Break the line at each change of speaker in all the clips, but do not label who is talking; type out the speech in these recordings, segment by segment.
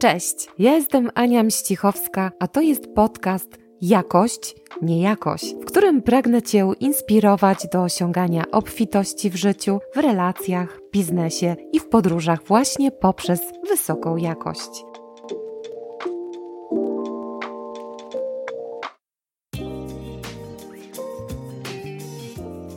Cześć, ja jestem Ania Mścichowska, a to jest podcast Jakość, nie jakość, w którym pragnę Cię inspirować do osiągania obfitości w życiu, w relacjach, biznesie i w podróżach właśnie poprzez wysoką jakość.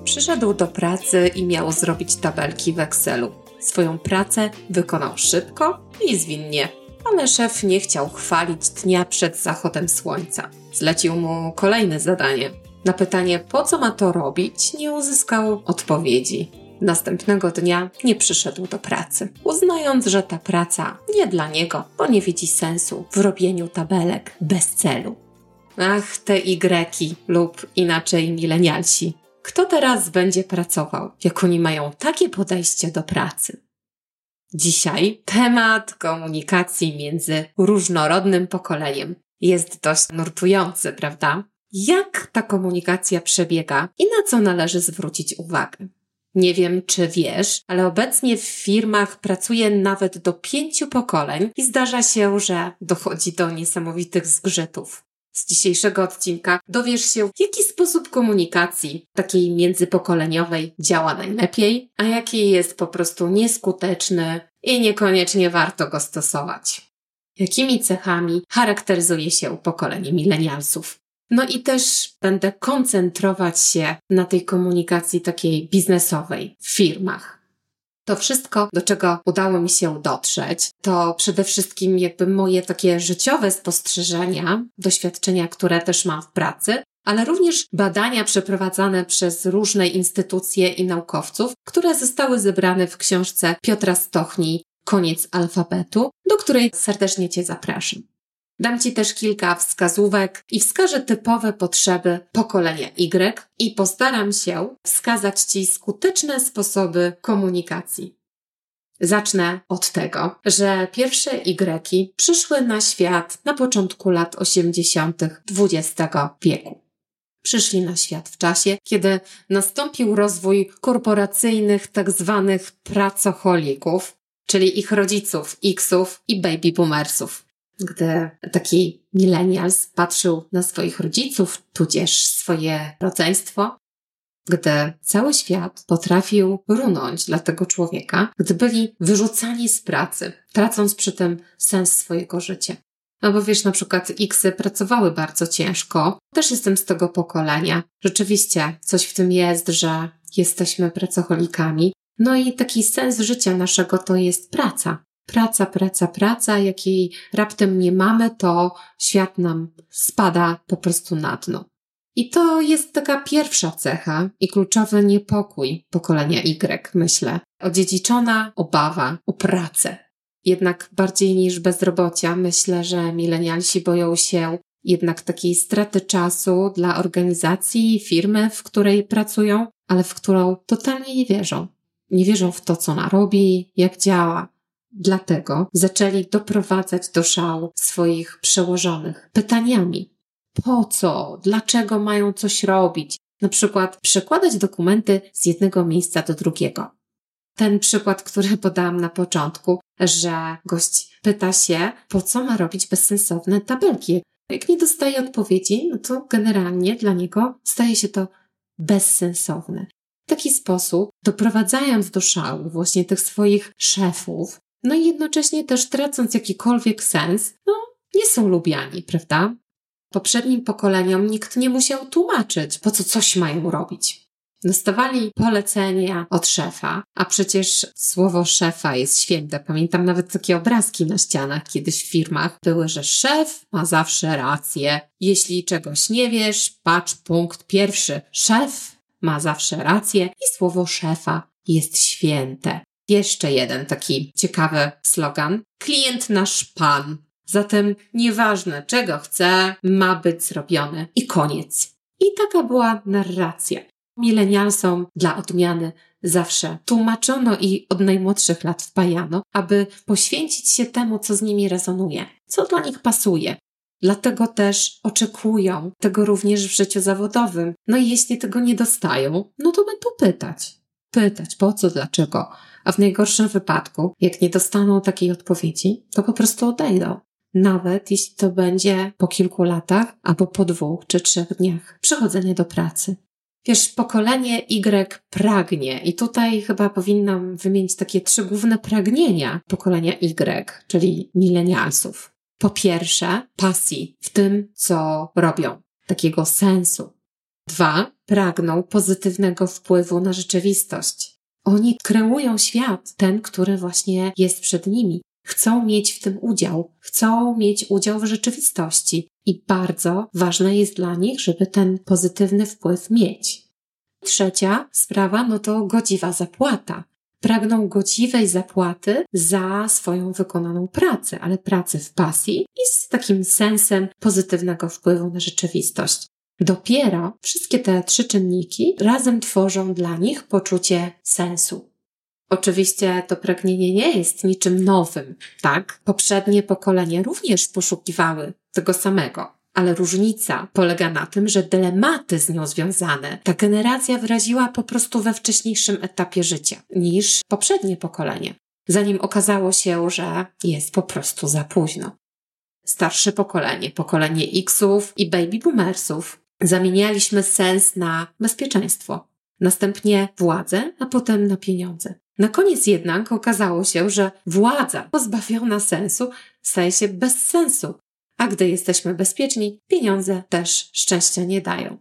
Przyszedł do pracy i miał zrobić tabelki w Excelu. Swoją pracę wykonał szybko i zwinnie, ale szef nie chciał chwalić dnia przed zachodem słońca. Zlecił mu kolejne zadanie. Na pytanie, po co ma to robić, nie uzyskał odpowiedzi. Następnego dnia nie przyszedł do pracy, uznając, że ta praca nie dla niego, bo nie widzi sensu w robieniu tabelek bez celu. Ach, te Y lub inaczej milenialsi. Kto teraz będzie pracował, jak oni mają takie podejście do pracy? Dzisiaj temat komunikacji między różnorodnym pokoleniem jest dość nurtujący, prawda? Jak ta komunikacja przebiega i na co należy zwrócić uwagę? Nie wiem, czy wiesz, ale obecnie w firmach pracuje nawet do pięciu pokoleń i zdarza się, że dochodzi do niesamowitych zgrzytów. Z dzisiejszego odcinka dowiesz się, w jaki sposób komunikacji takiej międzypokoleniowej działa najlepiej, a jaki jest po prostu nieskuteczny i niekoniecznie warto go stosować. Jakimi cechami charakteryzuje się pokolenie milenialsów? No i też będę koncentrować się na tej komunikacji takiej biznesowej w firmach. To wszystko, do czego udało mi się dotrzeć, to przede wszystkim jakby moje takie życiowe spostrzeżenia, doświadczenia, które też mam w pracy, ale również badania przeprowadzane przez różne instytucje i naukowców, które zostały zebrane w książce Piotra Stochni Koniec alfabetu, do której serdecznie Cię zapraszam. Dam Ci też kilka wskazówek i wskażę typowe potrzeby pokolenia Y i postaram się wskazać Ci skuteczne sposoby komunikacji. Zacznę od tego, że pierwsze Y przyszły na świat na początku lat 80. XX wieku. Przyszli na świat w czasie, kiedy nastąpił rozwój korporacyjnych tak zwanych pracocholików, czyli ich rodziców, Xów i baby boomersów gdy taki millennials patrzył na swoich rodziców, tudzież swoje rodzeństwo, gdy cały świat potrafił runąć dla tego człowieka, gdy byli wyrzucani z pracy, tracąc przy tym sens swojego życia. No bo wiesz, na przykład Xy pracowały bardzo ciężko. Też jestem z tego pokolenia. Rzeczywiście coś w tym jest, że jesteśmy pracocholikami. No i taki sens życia naszego to jest praca praca, praca, praca, jakiej raptem nie mamy, to świat nam spada po prostu na dno. I to jest taka pierwsza cecha i kluczowy niepokój pokolenia Y, myślę. Odziedziczona obawa o pracę. Jednak bardziej niż bezrobocia, myślę, że milenialsi boją się jednak takiej straty czasu dla organizacji, firmy, w której pracują, ale w którą totalnie nie wierzą. Nie wierzą w to, co ona robi, jak działa. Dlatego zaczęli doprowadzać do szału swoich przełożonych pytaniami. Po co? Dlaczego mają coś robić? Na przykład przekładać dokumenty z jednego miejsca do drugiego. Ten przykład, który podałam na początku, że gość pyta się, po co ma robić bezsensowne tabelki. Jak nie dostaje odpowiedzi, no to generalnie dla niego staje się to bezsensowne. W taki sposób, doprowadzając do szału właśnie tych swoich szefów, no i jednocześnie też tracąc jakikolwiek sens, no nie są lubiani, prawda? Poprzednim pokoleniom nikt nie musiał tłumaczyć, po co coś mają robić. Dostawali polecenia od szefa, a przecież słowo szefa jest święte. Pamiętam nawet takie obrazki na ścianach kiedyś w firmach były, że szef ma zawsze rację. Jeśli czegoś nie wiesz, patrz punkt pierwszy. Szef ma zawsze rację i słowo szefa jest święte. Jeszcze jeden taki ciekawy slogan. Klient nasz pan. Zatem nieważne czego chce, ma być zrobione. I koniec. I taka była narracja. Milenialsom dla odmiany zawsze tłumaczono i od najmłodszych lat wpajano, aby poświęcić się temu, co z nimi rezonuje, co dla nich pasuje. Dlatego też oczekują tego również w życiu zawodowym. No i jeśli tego nie dostają, no to będą pytać. Pytać po co, dlaczego A w najgorszym wypadku, jak nie dostaną takiej odpowiedzi, to po prostu odejdą. Nawet jeśli to będzie po kilku latach albo po dwóch czy trzech dniach przychodzenia do pracy. Wiesz, pokolenie Y pragnie i tutaj chyba powinnam wymienić takie trzy główne pragnienia pokolenia Y, czyli milenialsów. Po pierwsze, pasji w tym, co robią, takiego sensu. Dwa, pragną pozytywnego wpływu na rzeczywistość. Oni kreują świat, ten, który właśnie jest przed nimi. Chcą mieć w tym udział, chcą mieć udział w rzeczywistości i bardzo ważne jest dla nich, żeby ten pozytywny wpływ mieć. Trzecia sprawa, no to godziwa zapłata. Pragną godziwej zapłaty za swoją wykonaną pracę, ale pracę w pasji i z takim sensem pozytywnego wpływu na rzeczywistość. Dopiero wszystkie te trzy czynniki razem tworzą dla nich poczucie sensu. Oczywiście to pragnienie nie jest niczym nowym, tak? Poprzednie pokolenia również poszukiwały tego samego. Ale różnica polega na tym, że dylematy z nią związane ta generacja wyraziła po prostu we wcześniejszym etapie życia niż poprzednie pokolenie, zanim okazało się, że jest po prostu za późno. Starsze pokolenie, pokolenie Xów i baby boomersów, zamienialiśmy sens na bezpieczeństwo, następnie władzę, a potem na pieniądze. Na koniec jednak okazało się, że władza pozbawiona sensu staje się bez sensu, a gdy jesteśmy bezpieczni, pieniądze też szczęścia nie dają.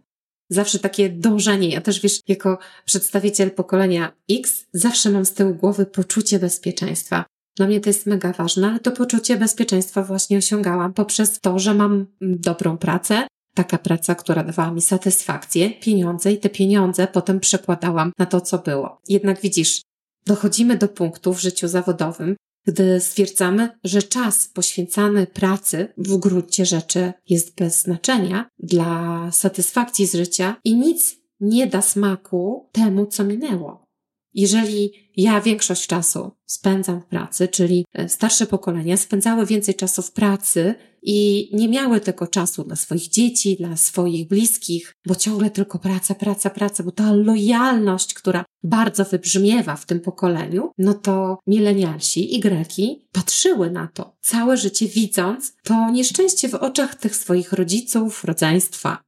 Zawsze takie dążenie, ja też wiesz, jako przedstawiciel pokolenia X, zawsze mam z tyłu głowy poczucie bezpieczeństwa. Dla mnie to jest mega ważne, ale to poczucie bezpieczeństwa właśnie osiągałam poprzez to, że mam dobrą pracę, taka praca, która dawała mi satysfakcję, pieniądze i te pieniądze potem przekładałam na to, co było. Jednak widzisz, dochodzimy do punktu w życiu zawodowym, gdy stwierdzamy, że czas poświęcany pracy w gruncie rzeczy jest bez znaczenia dla satysfakcji z życia i nic nie da smaku temu, co minęło. Jeżeli ja większość czasu spędzam w pracy, czyli e, starsze pokolenia spędzały więcej czasu w pracy i nie miały tego czasu dla swoich dzieci, dla swoich bliskich, bo ciągle tylko praca, praca, praca, bo ta lojalność, która bardzo wybrzmiewa w tym pokoleniu, no to milenialsi i greki patrzyły na to całe życie widząc to nieszczęście w oczach tych swoich rodziców, rodzeństwa.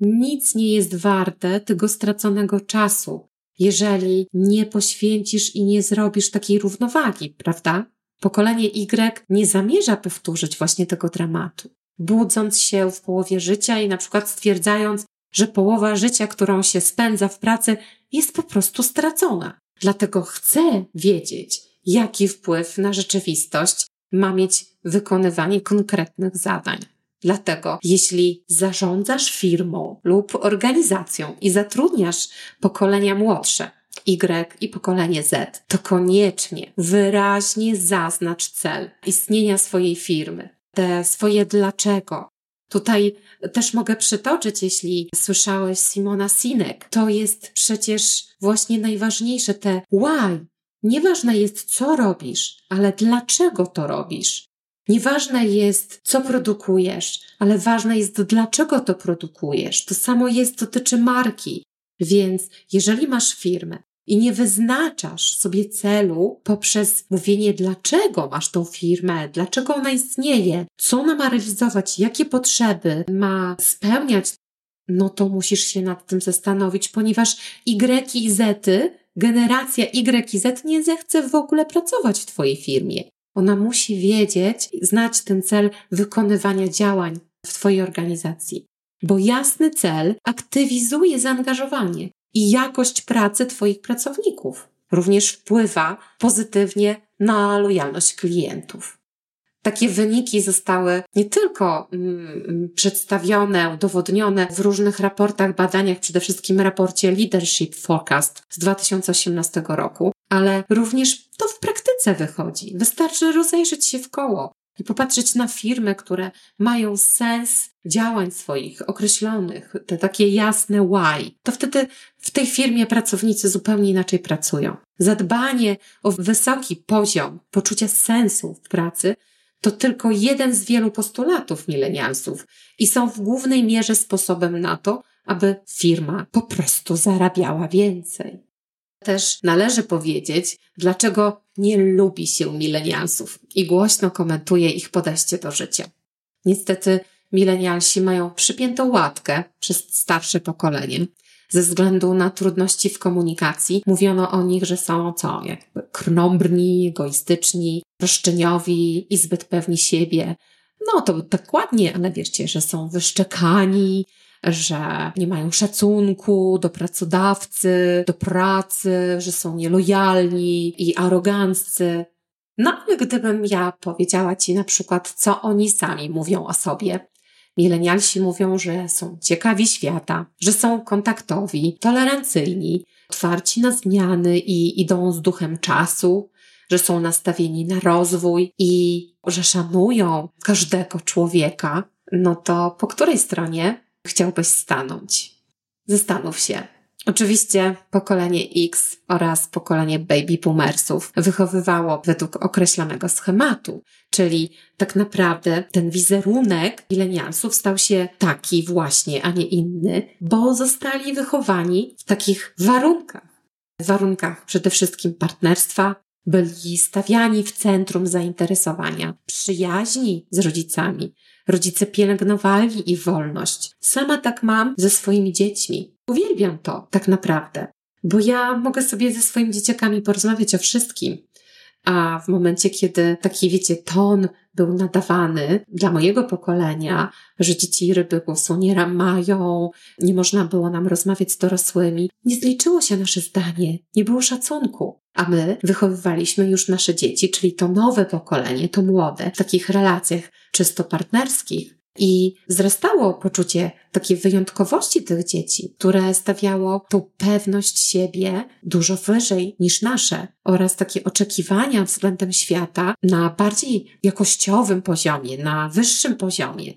Nic nie jest warte tego straconego czasu, jeżeli nie poświęcisz i nie zrobisz takiej równowagi, prawda? Pokolenie Y nie zamierza powtórzyć właśnie tego dramatu. Budząc się w połowie życia i na przykład stwierdzając, że połowa życia, którą się spędza w pracy, jest po prostu stracona. Dlatego chcę wiedzieć, jaki wpływ na rzeczywistość ma mieć wykonywanie konkretnych zadań. Dlatego, jeśli zarządzasz firmą lub organizacją i zatrudniasz pokolenia młodsze, Y i pokolenie Z, to koniecznie wyraźnie zaznacz cel istnienia swojej firmy, te swoje dlaczego. Tutaj też mogę przytoczyć, jeśli słyszałeś Simona Sinek, to jest przecież właśnie najważniejsze te why. Nieważne jest, co robisz, ale dlaczego to robisz. Nieważne jest, co produkujesz, ale ważne jest, dlaczego to produkujesz. To samo jest, dotyczy marki. Więc jeżeli masz firmę i nie wyznaczasz sobie celu poprzez mówienie, dlaczego masz tą firmę, dlaczego ona istnieje, co ona ma realizować, jakie potrzeby ma spełniać, no to musisz się nad tym zastanowić, ponieważ Y i Z, generacja Y i Z nie zechce w ogóle pracować w Twojej firmie. Ona musi wiedzieć, znać ten cel wykonywania działań w Twojej organizacji, bo jasny cel aktywizuje zaangażowanie i jakość pracy Twoich pracowników. Również wpływa pozytywnie na lojalność klientów. Takie wyniki zostały nie tylko mm, przedstawione, udowodnione w różnych raportach, badaniach, przede wszystkim raporcie Leadership Forecast z 2018 roku, ale również to w praktyce wychodzi. Wystarczy rozejrzeć się w koło i popatrzeć na firmy, które mają sens działań swoich określonych, te takie jasne why, to wtedy w tej firmie pracownicy zupełnie inaczej pracują. Zadbanie o wysoki poziom poczucia sensu w pracy to tylko jeden z wielu postulatów milenialsów i są w głównej mierze sposobem na to, aby firma po prostu zarabiała więcej. Też należy powiedzieć, dlaczego nie lubi się milenialsów i głośno komentuje ich podejście do życia. Niestety milenialsi mają przypiętą łatkę przez starsze pokolenie. Ze względu na trudności w komunikacji mówiono o nich, że są co, jakby krnąbrni, egoistyczni, roszczeniowi i zbyt pewni siebie. No to tak ładnie, ale wierzcie, że są wyszczekani, że nie mają szacunku do pracodawcy, do pracy, że są nielojalni i aroganccy. No ale gdybym ja powiedziała Ci na przykład, co oni sami mówią o sobie, Milenialsi mówią, że są ciekawi świata, że są kontaktowi, tolerancyjni, otwarci na zmiany i idą z duchem czasu, że są nastawieni na rozwój i że szanują każdego człowieka, no to po której stronie chciałbyś stanąć? Zastanów się. Oczywiście pokolenie X oraz pokolenie baby boomersów wychowywało według określonego schematu, czyli tak naprawdę ten wizerunek milenialsów stał się taki właśnie, a nie inny, bo zostali wychowani w takich warunkach. W warunkach przede wszystkim partnerstwa, byli stawiani w centrum zainteresowania, przyjaźni z rodzicami. Rodzice pielęgnowali ich wolność. Sama tak mam ze swoimi dziećmi. Uwielbiam to, tak naprawdę, bo ja mogę sobie ze swoimi dzieciakami porozmawiać o wszystkim. A w momencie, kiedy taki, wiecie, ton był nadawany dla mojego pokolenia, że dzieci ryby głosu nie mają, nie można było nam rozmawiać z dorosłymi, nie zliczyło się nasze zdanie, nie było szacunku. A my wychowywaliśmy już nasze dzieci, czyli to nowe pokolenie, to młode, w takich relacjach czysto partnerskich, i wzrastało poczucie takiej wyjątkowości tych dzieci, które stawiało tą pewność siebie dużo wyżej niż nasze oraz takie oczekiwania względem świata na bardziej jakościowym poziomie, na wyższym poziomie.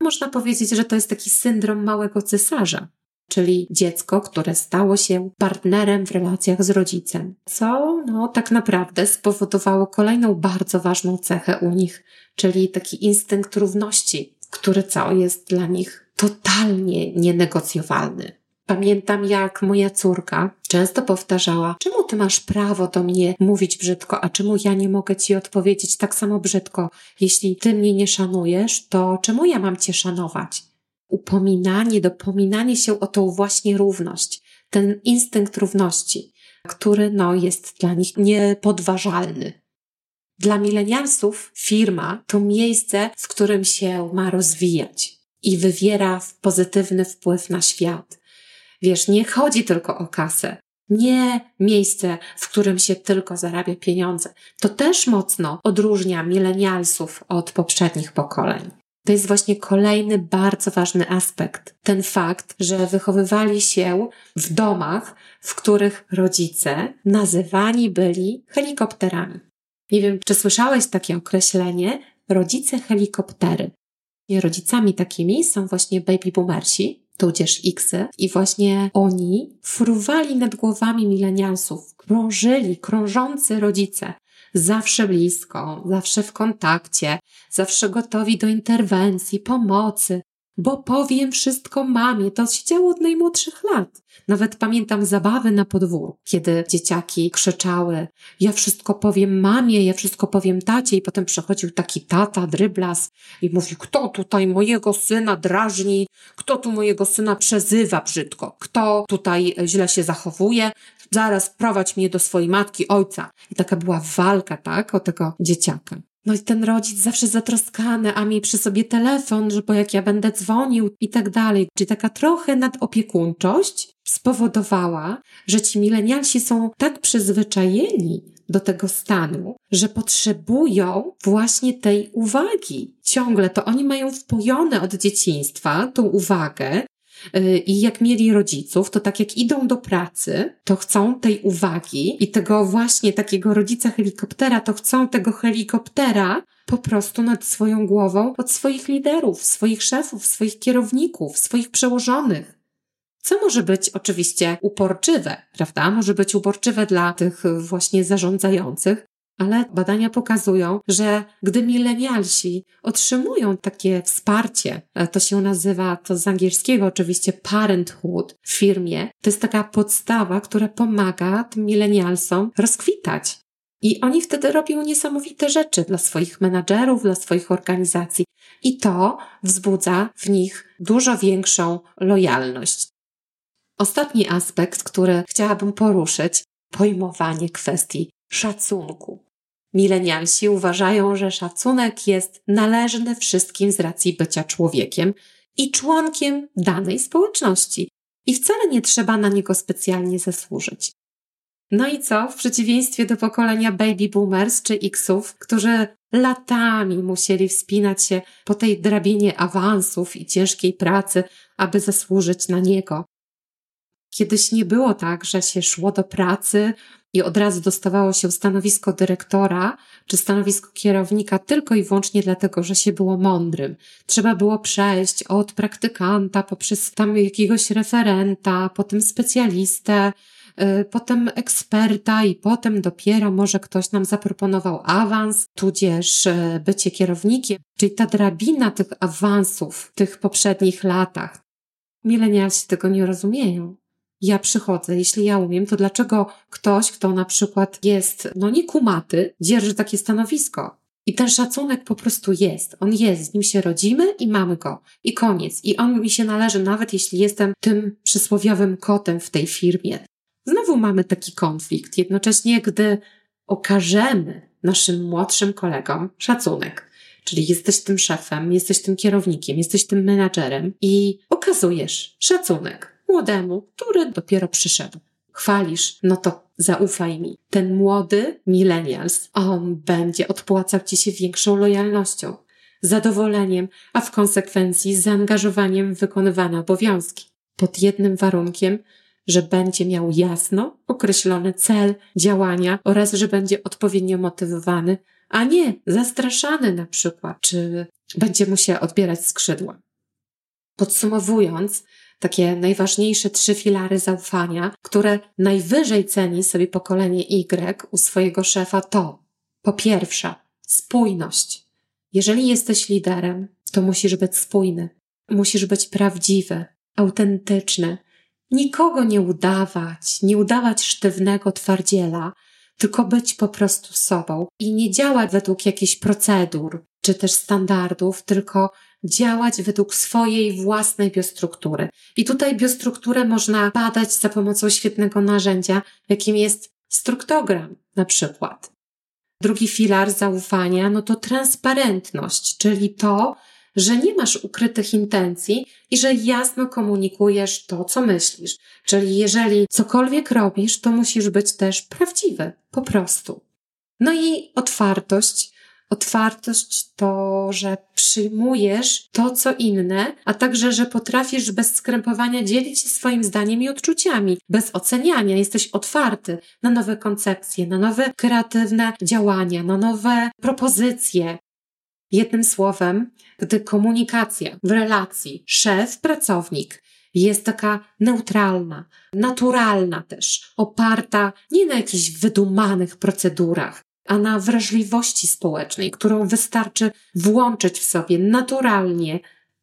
Można powiedzieć, że to jest taki syndrom małego cesarza, czyli dziecko, które stało się partnerem w relacjach z rodzicem, co no, tak naprawdę spowodowało kolejną bardzo ważną cechę u nich, czyli taki instynkt równości, który co jest dla nich totalnie nienegocjowalny. Pamiętam, jak moja córka często powtarzała: Czemu ty masz prawo do mnie mówić brzydko, a czemu ja nie mogę ci odpowiedzieć tak samo brzydko? Jeśli ty mnie nie szanujesz, to czemu ja mam cię szanować? Upominanie, dopominanie się o tą właśnie równość, ten instynkt równości, który no, jest dla nich niepodważalny. Dla milenialsów firma to miejsce, w którym się ma rozwijać i wywiera pozytywny wpływ na świat. Wiesz, nie chodzi tylko o kasę. Nie miejsce, w którym się tylko zarabia pieniądze. To też mocno odróżnia milenialsów od poprzednich pokoleń. To jest właśnie kolejny bardzo ważny aspekt. Ten fakt, że wychowywali się w domach, w których rodzice nazywani byli helikopterami. Nie wiem, czy słyszałeś takie określenie? Rodzice helikoptery. I rodzicami takimi są właśnie baby boomersi, tudzież Xy, i właśnie oni fruwali nad głowami milenialsów, krążyli, krążący rodzice, zawsze blisko, zawsze w kontakcie, zawsze gotowi do interwencji, pomocy, bo powiem wszystko mamie. To się działo od najmłodszych lat. Nawet pamiętam zabawy na podwórku, kiedy dzieciaki krzyczały, ja wszystko powiem mamie, ja wszystko powiem tacie i potem przychodził taki tata, dryblas i mówi, kto tutaj mojego syna drażni, kto tu mojego syna przezywa brzydko, kto tutaj źle się zachowuje, zaraz prowadź mnie do swojej matki, ojca. I taka była walka, tak, o tego dzieciaka. No i ten rodzic zawsze zatroskany, a mi przy sobie telefon, że bo jak ja będę dzwonił i tak dalej. Czyli taka trochę nadopiekuńczość spowodowała, że ci milenialsi są tak przyzwyczajeni do tego stanu, że potrzebują właśnie tej uwagi. Ciągle to oni mają wpojone od dzieciństwa tą uwagę, I jak mieli rodziców, to tak jak idą do pracy, to chcą tej uwagi i tego właśnie takiego rodzica helikoptera, to chcą tego helikoptera po prostu nad swoją głową od swoich liderów, swoich szefów, swoich kierowników, swoich przełożonych. Co może być oczywiście uporczywe, prawda? Może być uporczywe dla tych właśnie zarządzających, Ale badania pokazują, że gdy milenialsi otrzymują takie wsparcie, to się nazywa, to z angielskiego oczywiście parenthood w firmie, to jest taka podstawa, która pomaga tym milenialsom rozkwitać. I oni wtedy robią niesamowite rzeczy dla swoich menadżerów, dla swoich organizacji. I to wzbudza w nich dużo większą lojalność. Ostatni aspekt, który chciałabym poruszyć, pojmowanie kwestii szacunku. Milenialsi uważają, że szacunek jest należny wszystkim z racji bycia człowiekiem i członkiem danej społeczności i wcale nie trzeba na niego specjalnie zasłużyć. No i co? W przeciwieństwie do pokolenia baby boomers czy Xów, którzy latami musieli wspinać się po tej drabinie awansów i ciężkiej pracy, aby zasłużyć na niego. Kiedyś nie było tak, że się szło do pracy i od razu dostawało się stanowisko dyrektora czy stanowisko kierownika tylko i wyłącznie dlatego, że się było mądrym. Trzeba było przejść od praktykanta poprzez tam jakiegoś referenta, potem specjalistę, Y, potem eksperta i potem dopiero może ktoś nam zaproponował awans, tudzież y, bycie kierownikiem, czyli ta drabina tych awansów w tych poprzednich latach. Milenialsi tego nie rozumieją. Ja przychodzę, jeśli ja umiem, to dlaczego ktoś, kto na przykład jest, no nie kumaty, dzierży takie stanowisko? I ten szacunek po prostu jest. On jest, z nim się rodzimy i mamy go. I koniec. I on mi się należy, nawet jeśli jestem tym przysłowiowym kotem w tej firmie. Znowu mamy taki konflikt. Jednocześnie, gdy okażemy naszym młodszym kolegom szacunek, czyli jesteś tym szefem, jesteś tym kierownikiem, jesteś tym menadżerem i okazujesz szacunek młodemu, który dopiero przyszedł. Chwalisz, no to zaufaj mi. Ten młody millennials, on będzie odpłacał ci się większą lojalnością, zadowoleniem, a w konsekwencji zaangażowaniem w wykonywane obowiązki. Pod jednym warunkiem, że będzie miał jasno określony cel działania oraz że będzie odpowiednio motywowany, a nie zastraszany na przykład, czy będzie mu się odbierać skrzydła. Podsumowując, takie najważniejsze trzy filary zaufania, które najwyżej ceni sobie pokolenie Y u swojego szefa to po pierwsze spójność. Jeżeli jesteś liderem, to musisz być spójny, musisz być prawdziwy, autentyczny, nikogo nie udawać, nie udawać sztywnego twardziela, tylko być po prostu sobą i nie działać według jakichś procedur czy też standardów, tylko działać według swojej własnej biostruktury. I tutaj biostrukturę można badać za pomocą świetnego narzędzia, jakim jest struktogram na przykład. Drugi filar zaufania, no to transparentność, czyli to, że nie masz ukrytych intencji i że jasno komunikujesz to, co myślisz. Czyli jeżeli cokolwiek robisz, to musisz być też prawdziwy, po prostu. No i otwartość. Otwartość to, że przyjmujesz to, co inne, a także, że potrafisz bez skrępowania dzielić się swoim zdaniem i odczuciami, bez oceniania. Jesteś otwarty na nowe koncepcje, na nowe kreatywne działania, na nowe propozycje. Jednym słowem, gdy komunikacja w relacji szef-pracownik jest taka neutralna, naturalna też, oparta nie na jakichś wydumanych procedurach, a na wrażliwości społecznej, którą wystarczy włączyć w sobie naturalnie,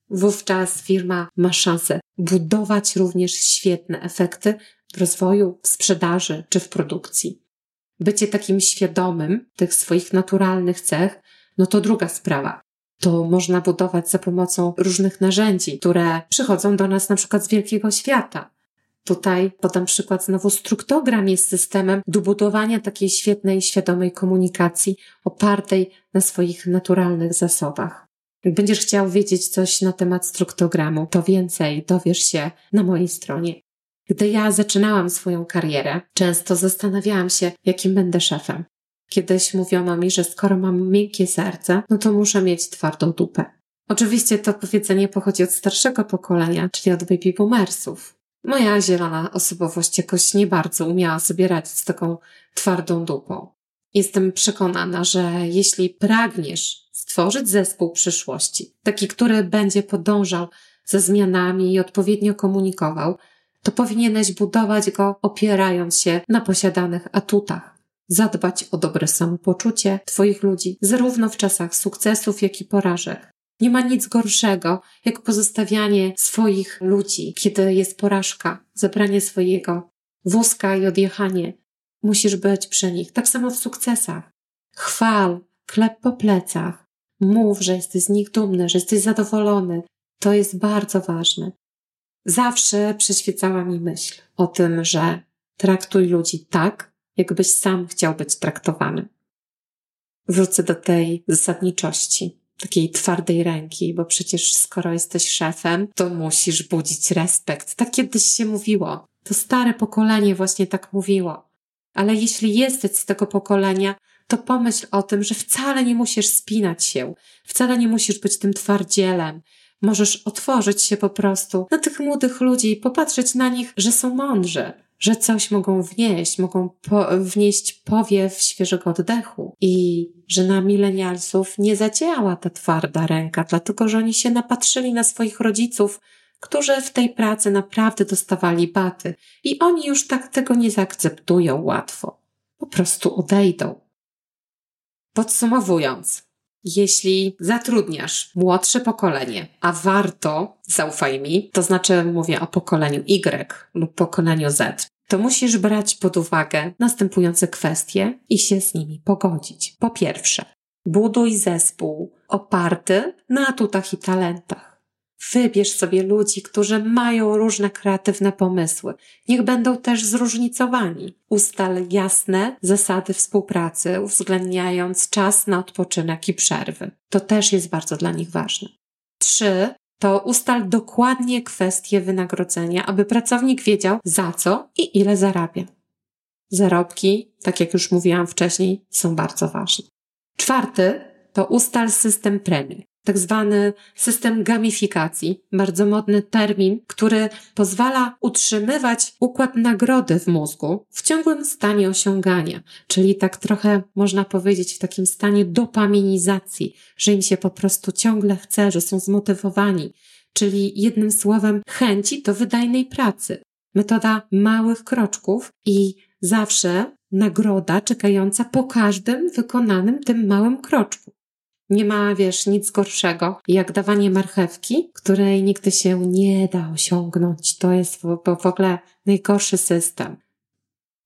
wówczas firma ma szansę budować również świetne efekty w rozwoju, w sprzedaży czy w produkcji. Bycie takim świadomym tych swoich naturalnych cech no to druga sprawa. To można budować za pomocą różnych narzędzi, które przychodzą do nas na przykład z wielkiego świata. Tutaj podam przykład znowu struktogram jest systemem do budowania takiej świetnej, świadomej komunikacji opartej na swoich naturalnych zasobach. Jak będziesz chciał wiedzieć coś na temat struktogramu, to więcej dowiesz się na mojej stronie. Gdy ja zaczynałam swoją karierę, często zastanawiałam się, jakim będę szefem. Kiedyś mówiono mi, że skoro mam miękkie serce, no to muszę mieć twardą dupę. Oczywiście to powiedzenie pochodzi od starszego pokolenia, czyli od baby boomersów. Moja zielona osobowość jakoś nie bardzo umiała sobie radzić z taką twardą dupą. Jestem przekonana, że jeśli pragniesz stworzyć zespół przyszłości, taki, który będzie podążał za zmianami i odpowiednio komunikował, to powinieneś budować go opierając się na posiadanych atutach zadbać o dobre samopoczucie Twoich ludzi, zarówno w czasach sukcesów, jak i porażek. Nie ma nic gorszego, jak pozostawianie swoich ludzi, kiedy jest porażka, zabranie swojego wózka i odjechanie. Musisz być przy nich. Tak samo w sukcesach. Chwal, klep po plecach. Mów, że jesteś z nich dumny, że jesteś zadowolony. To jest bardzo ważne. Zawsze przyświecała mi myśl o tym, że traktuj ludzi tak, jakbyś sam chciał być traktowany. Wrócę do tej zasadniczości, takiej twardej ręki, bo przecież skoro jesteś szefem, to musisz budzić respekt. Tak kiedyś się mówiło. To stare pokolenie właśnie tak mówiło. Ale jeśli jesteś z tego pokolenia, to pomyśl o tym, że wcale nie musisz spinać się, wcale nie musisz być tym twardzielem. Możesz otworzyć się po prostu na tych młodych ludzi i popatrzeć na nich, że są mądrzy, że coś mogą wnieść, mogą po, wnieść powiew świeżego oddechu i że na milenialsów nie zadziała ta twarda ręka, dlatego że oni się napatrzyli na swoich rodziców, którzy w tej pracy naprawdę dostawali baty i oni już tak tego nie zaakceptują łatwo. Po prostu odejdą. Podsumowując, jeśli zatrudniasz młodsze pokolenie, a warto, zaufaj mi, to znaczy mówię o pokoleniu Y lub pokoleniu Z, to musisz brać pod uwagę następujące kwestie i się z nimi pogodzić. Po pierwsze, buduj zespół oparty na atutach i talentach. Wybierz sobie ludzi, którzy mają różne kreatywne pomysły. Niech będą też zróżnicowani. Ustal jasne zasady współpracy, uwzględniając czas na odpoczynek i przerwy. To też jest bardzo dla nich ważne. Trzy, to ustal dokładnie kwestie wynagrodzenia, aby pracownik wiedział za co i ile zarabia. Zarobki, tak jak już mówiłam wcześniej, są bardzo ważne. Czwarty to ustal system premii tak zwany system gamifikacji, bardzo modny termin, który pozwala utrzymywać układ nagrody w mózgu w ciągłym stanie osiągania, czyli tak trochę można powiedzieć w takim stanie dopaminizacji, że im się po prostu ciągle chce, że są zmotywowani, czyli jednym słowem chęci do wydajnej pracy. Metoda małych kroczków i zawsze nagroda czekająca po każdym wykonanym tym małym kroczku. Nie ma, wiesz, nic gorszego jak dawanie marchewki, której nigdy się nie da osiągnąć. To jest w, w ogóle najgorszy system.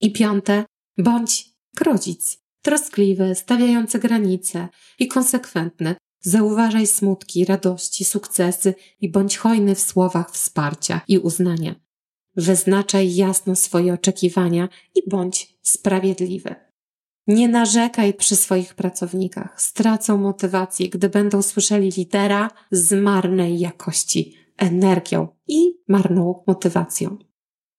I piąte, bądź rodzic, troskliwy, stawiający granice i konsekwentny. Zauważaj smutki, radości, sukcesy i bądź hojny w słowach wsparcia i uznania. Wyznaczaj jasno swoje oczekiwania i bądź sprawiedliwy. Nie narzekaj przy swoich pracownikach. Stracą motywację, gdy będą słyszeli lidera z marnej jakości energią i marną motywacją.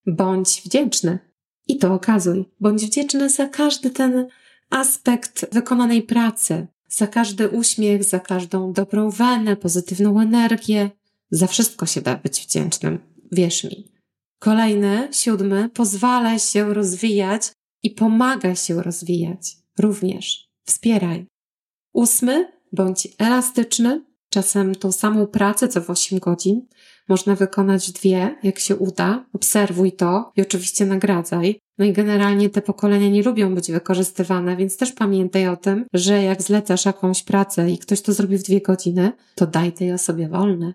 Bądź wdzięczny i to okazuj. Bądź wdzięczny za każdy ten aspekt wykonanej pracy, za każdy uśmiech, za każdą dobrą wenę, pozytywną energię. Za wszystko się da być wdzięcznym. Wierz mi. Kolejny, siódmy, pozwalaj się rozwijać i pomaga się rozwijać. Również wspieraj. Ósmy, bądź elastyczny. Czasem tą samą pracę, co w 8 godzin, można wykonać dwie, jak się uda. Obserwuj to i oczywiście nagradzaj. No i generalnie te pokolenia nie lubią być wykorzystywane, więc też pamiętaj o tym, że jak zlecasz jakąś pracę i ktoś to zrobi w dwie godziny, to daj tej osobie wolne.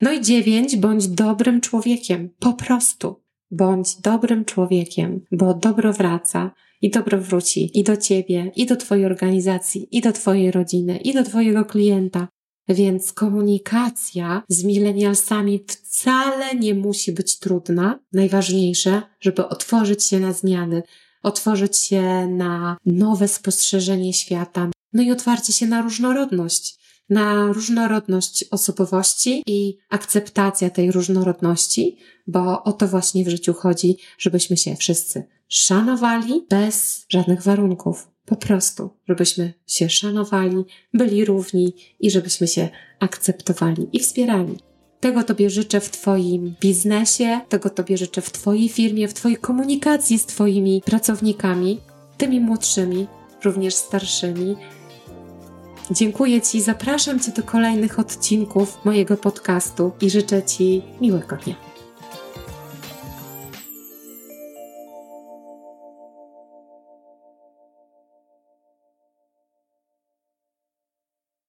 No i dziewięć, bądź dobrym człowiekiem. Po prostu. Bądź dobrym człowiekiem, bo dobro wraca i dobro wróci i do ciebie, i do twojej organizacji, i do twojej rodziny, i do twojego klienta. Więc komunikacja z milenialsami wcale nie musi być trudna. Najważniejsze, żeby otworzyć się na zmiany, otworzyć się na nowe spostrzeżenie świata, no i otwarcie się na różnorodność na różnorodność osobowości i akceptacja tej różnorodności, bo o to właśnie w życiu chodzi, żebyśmy się wszyscy szanowali bez żadnych warunków. Po prostu, żebyśmy się szanowali, byli równi i żebyśmy się akceptowali i wspierali. Tego Tobie życzę w Twoim biznesie, tego Tobie życzę w Twojej firmie, w Twojej komunikacji z Twoimi pracownikami, tymi młodszymi, również starszymi, Dziękuję Ci, zapraszam Cię do kolejnych odcinków mojego podcastu i życzę Ci miłego dnia.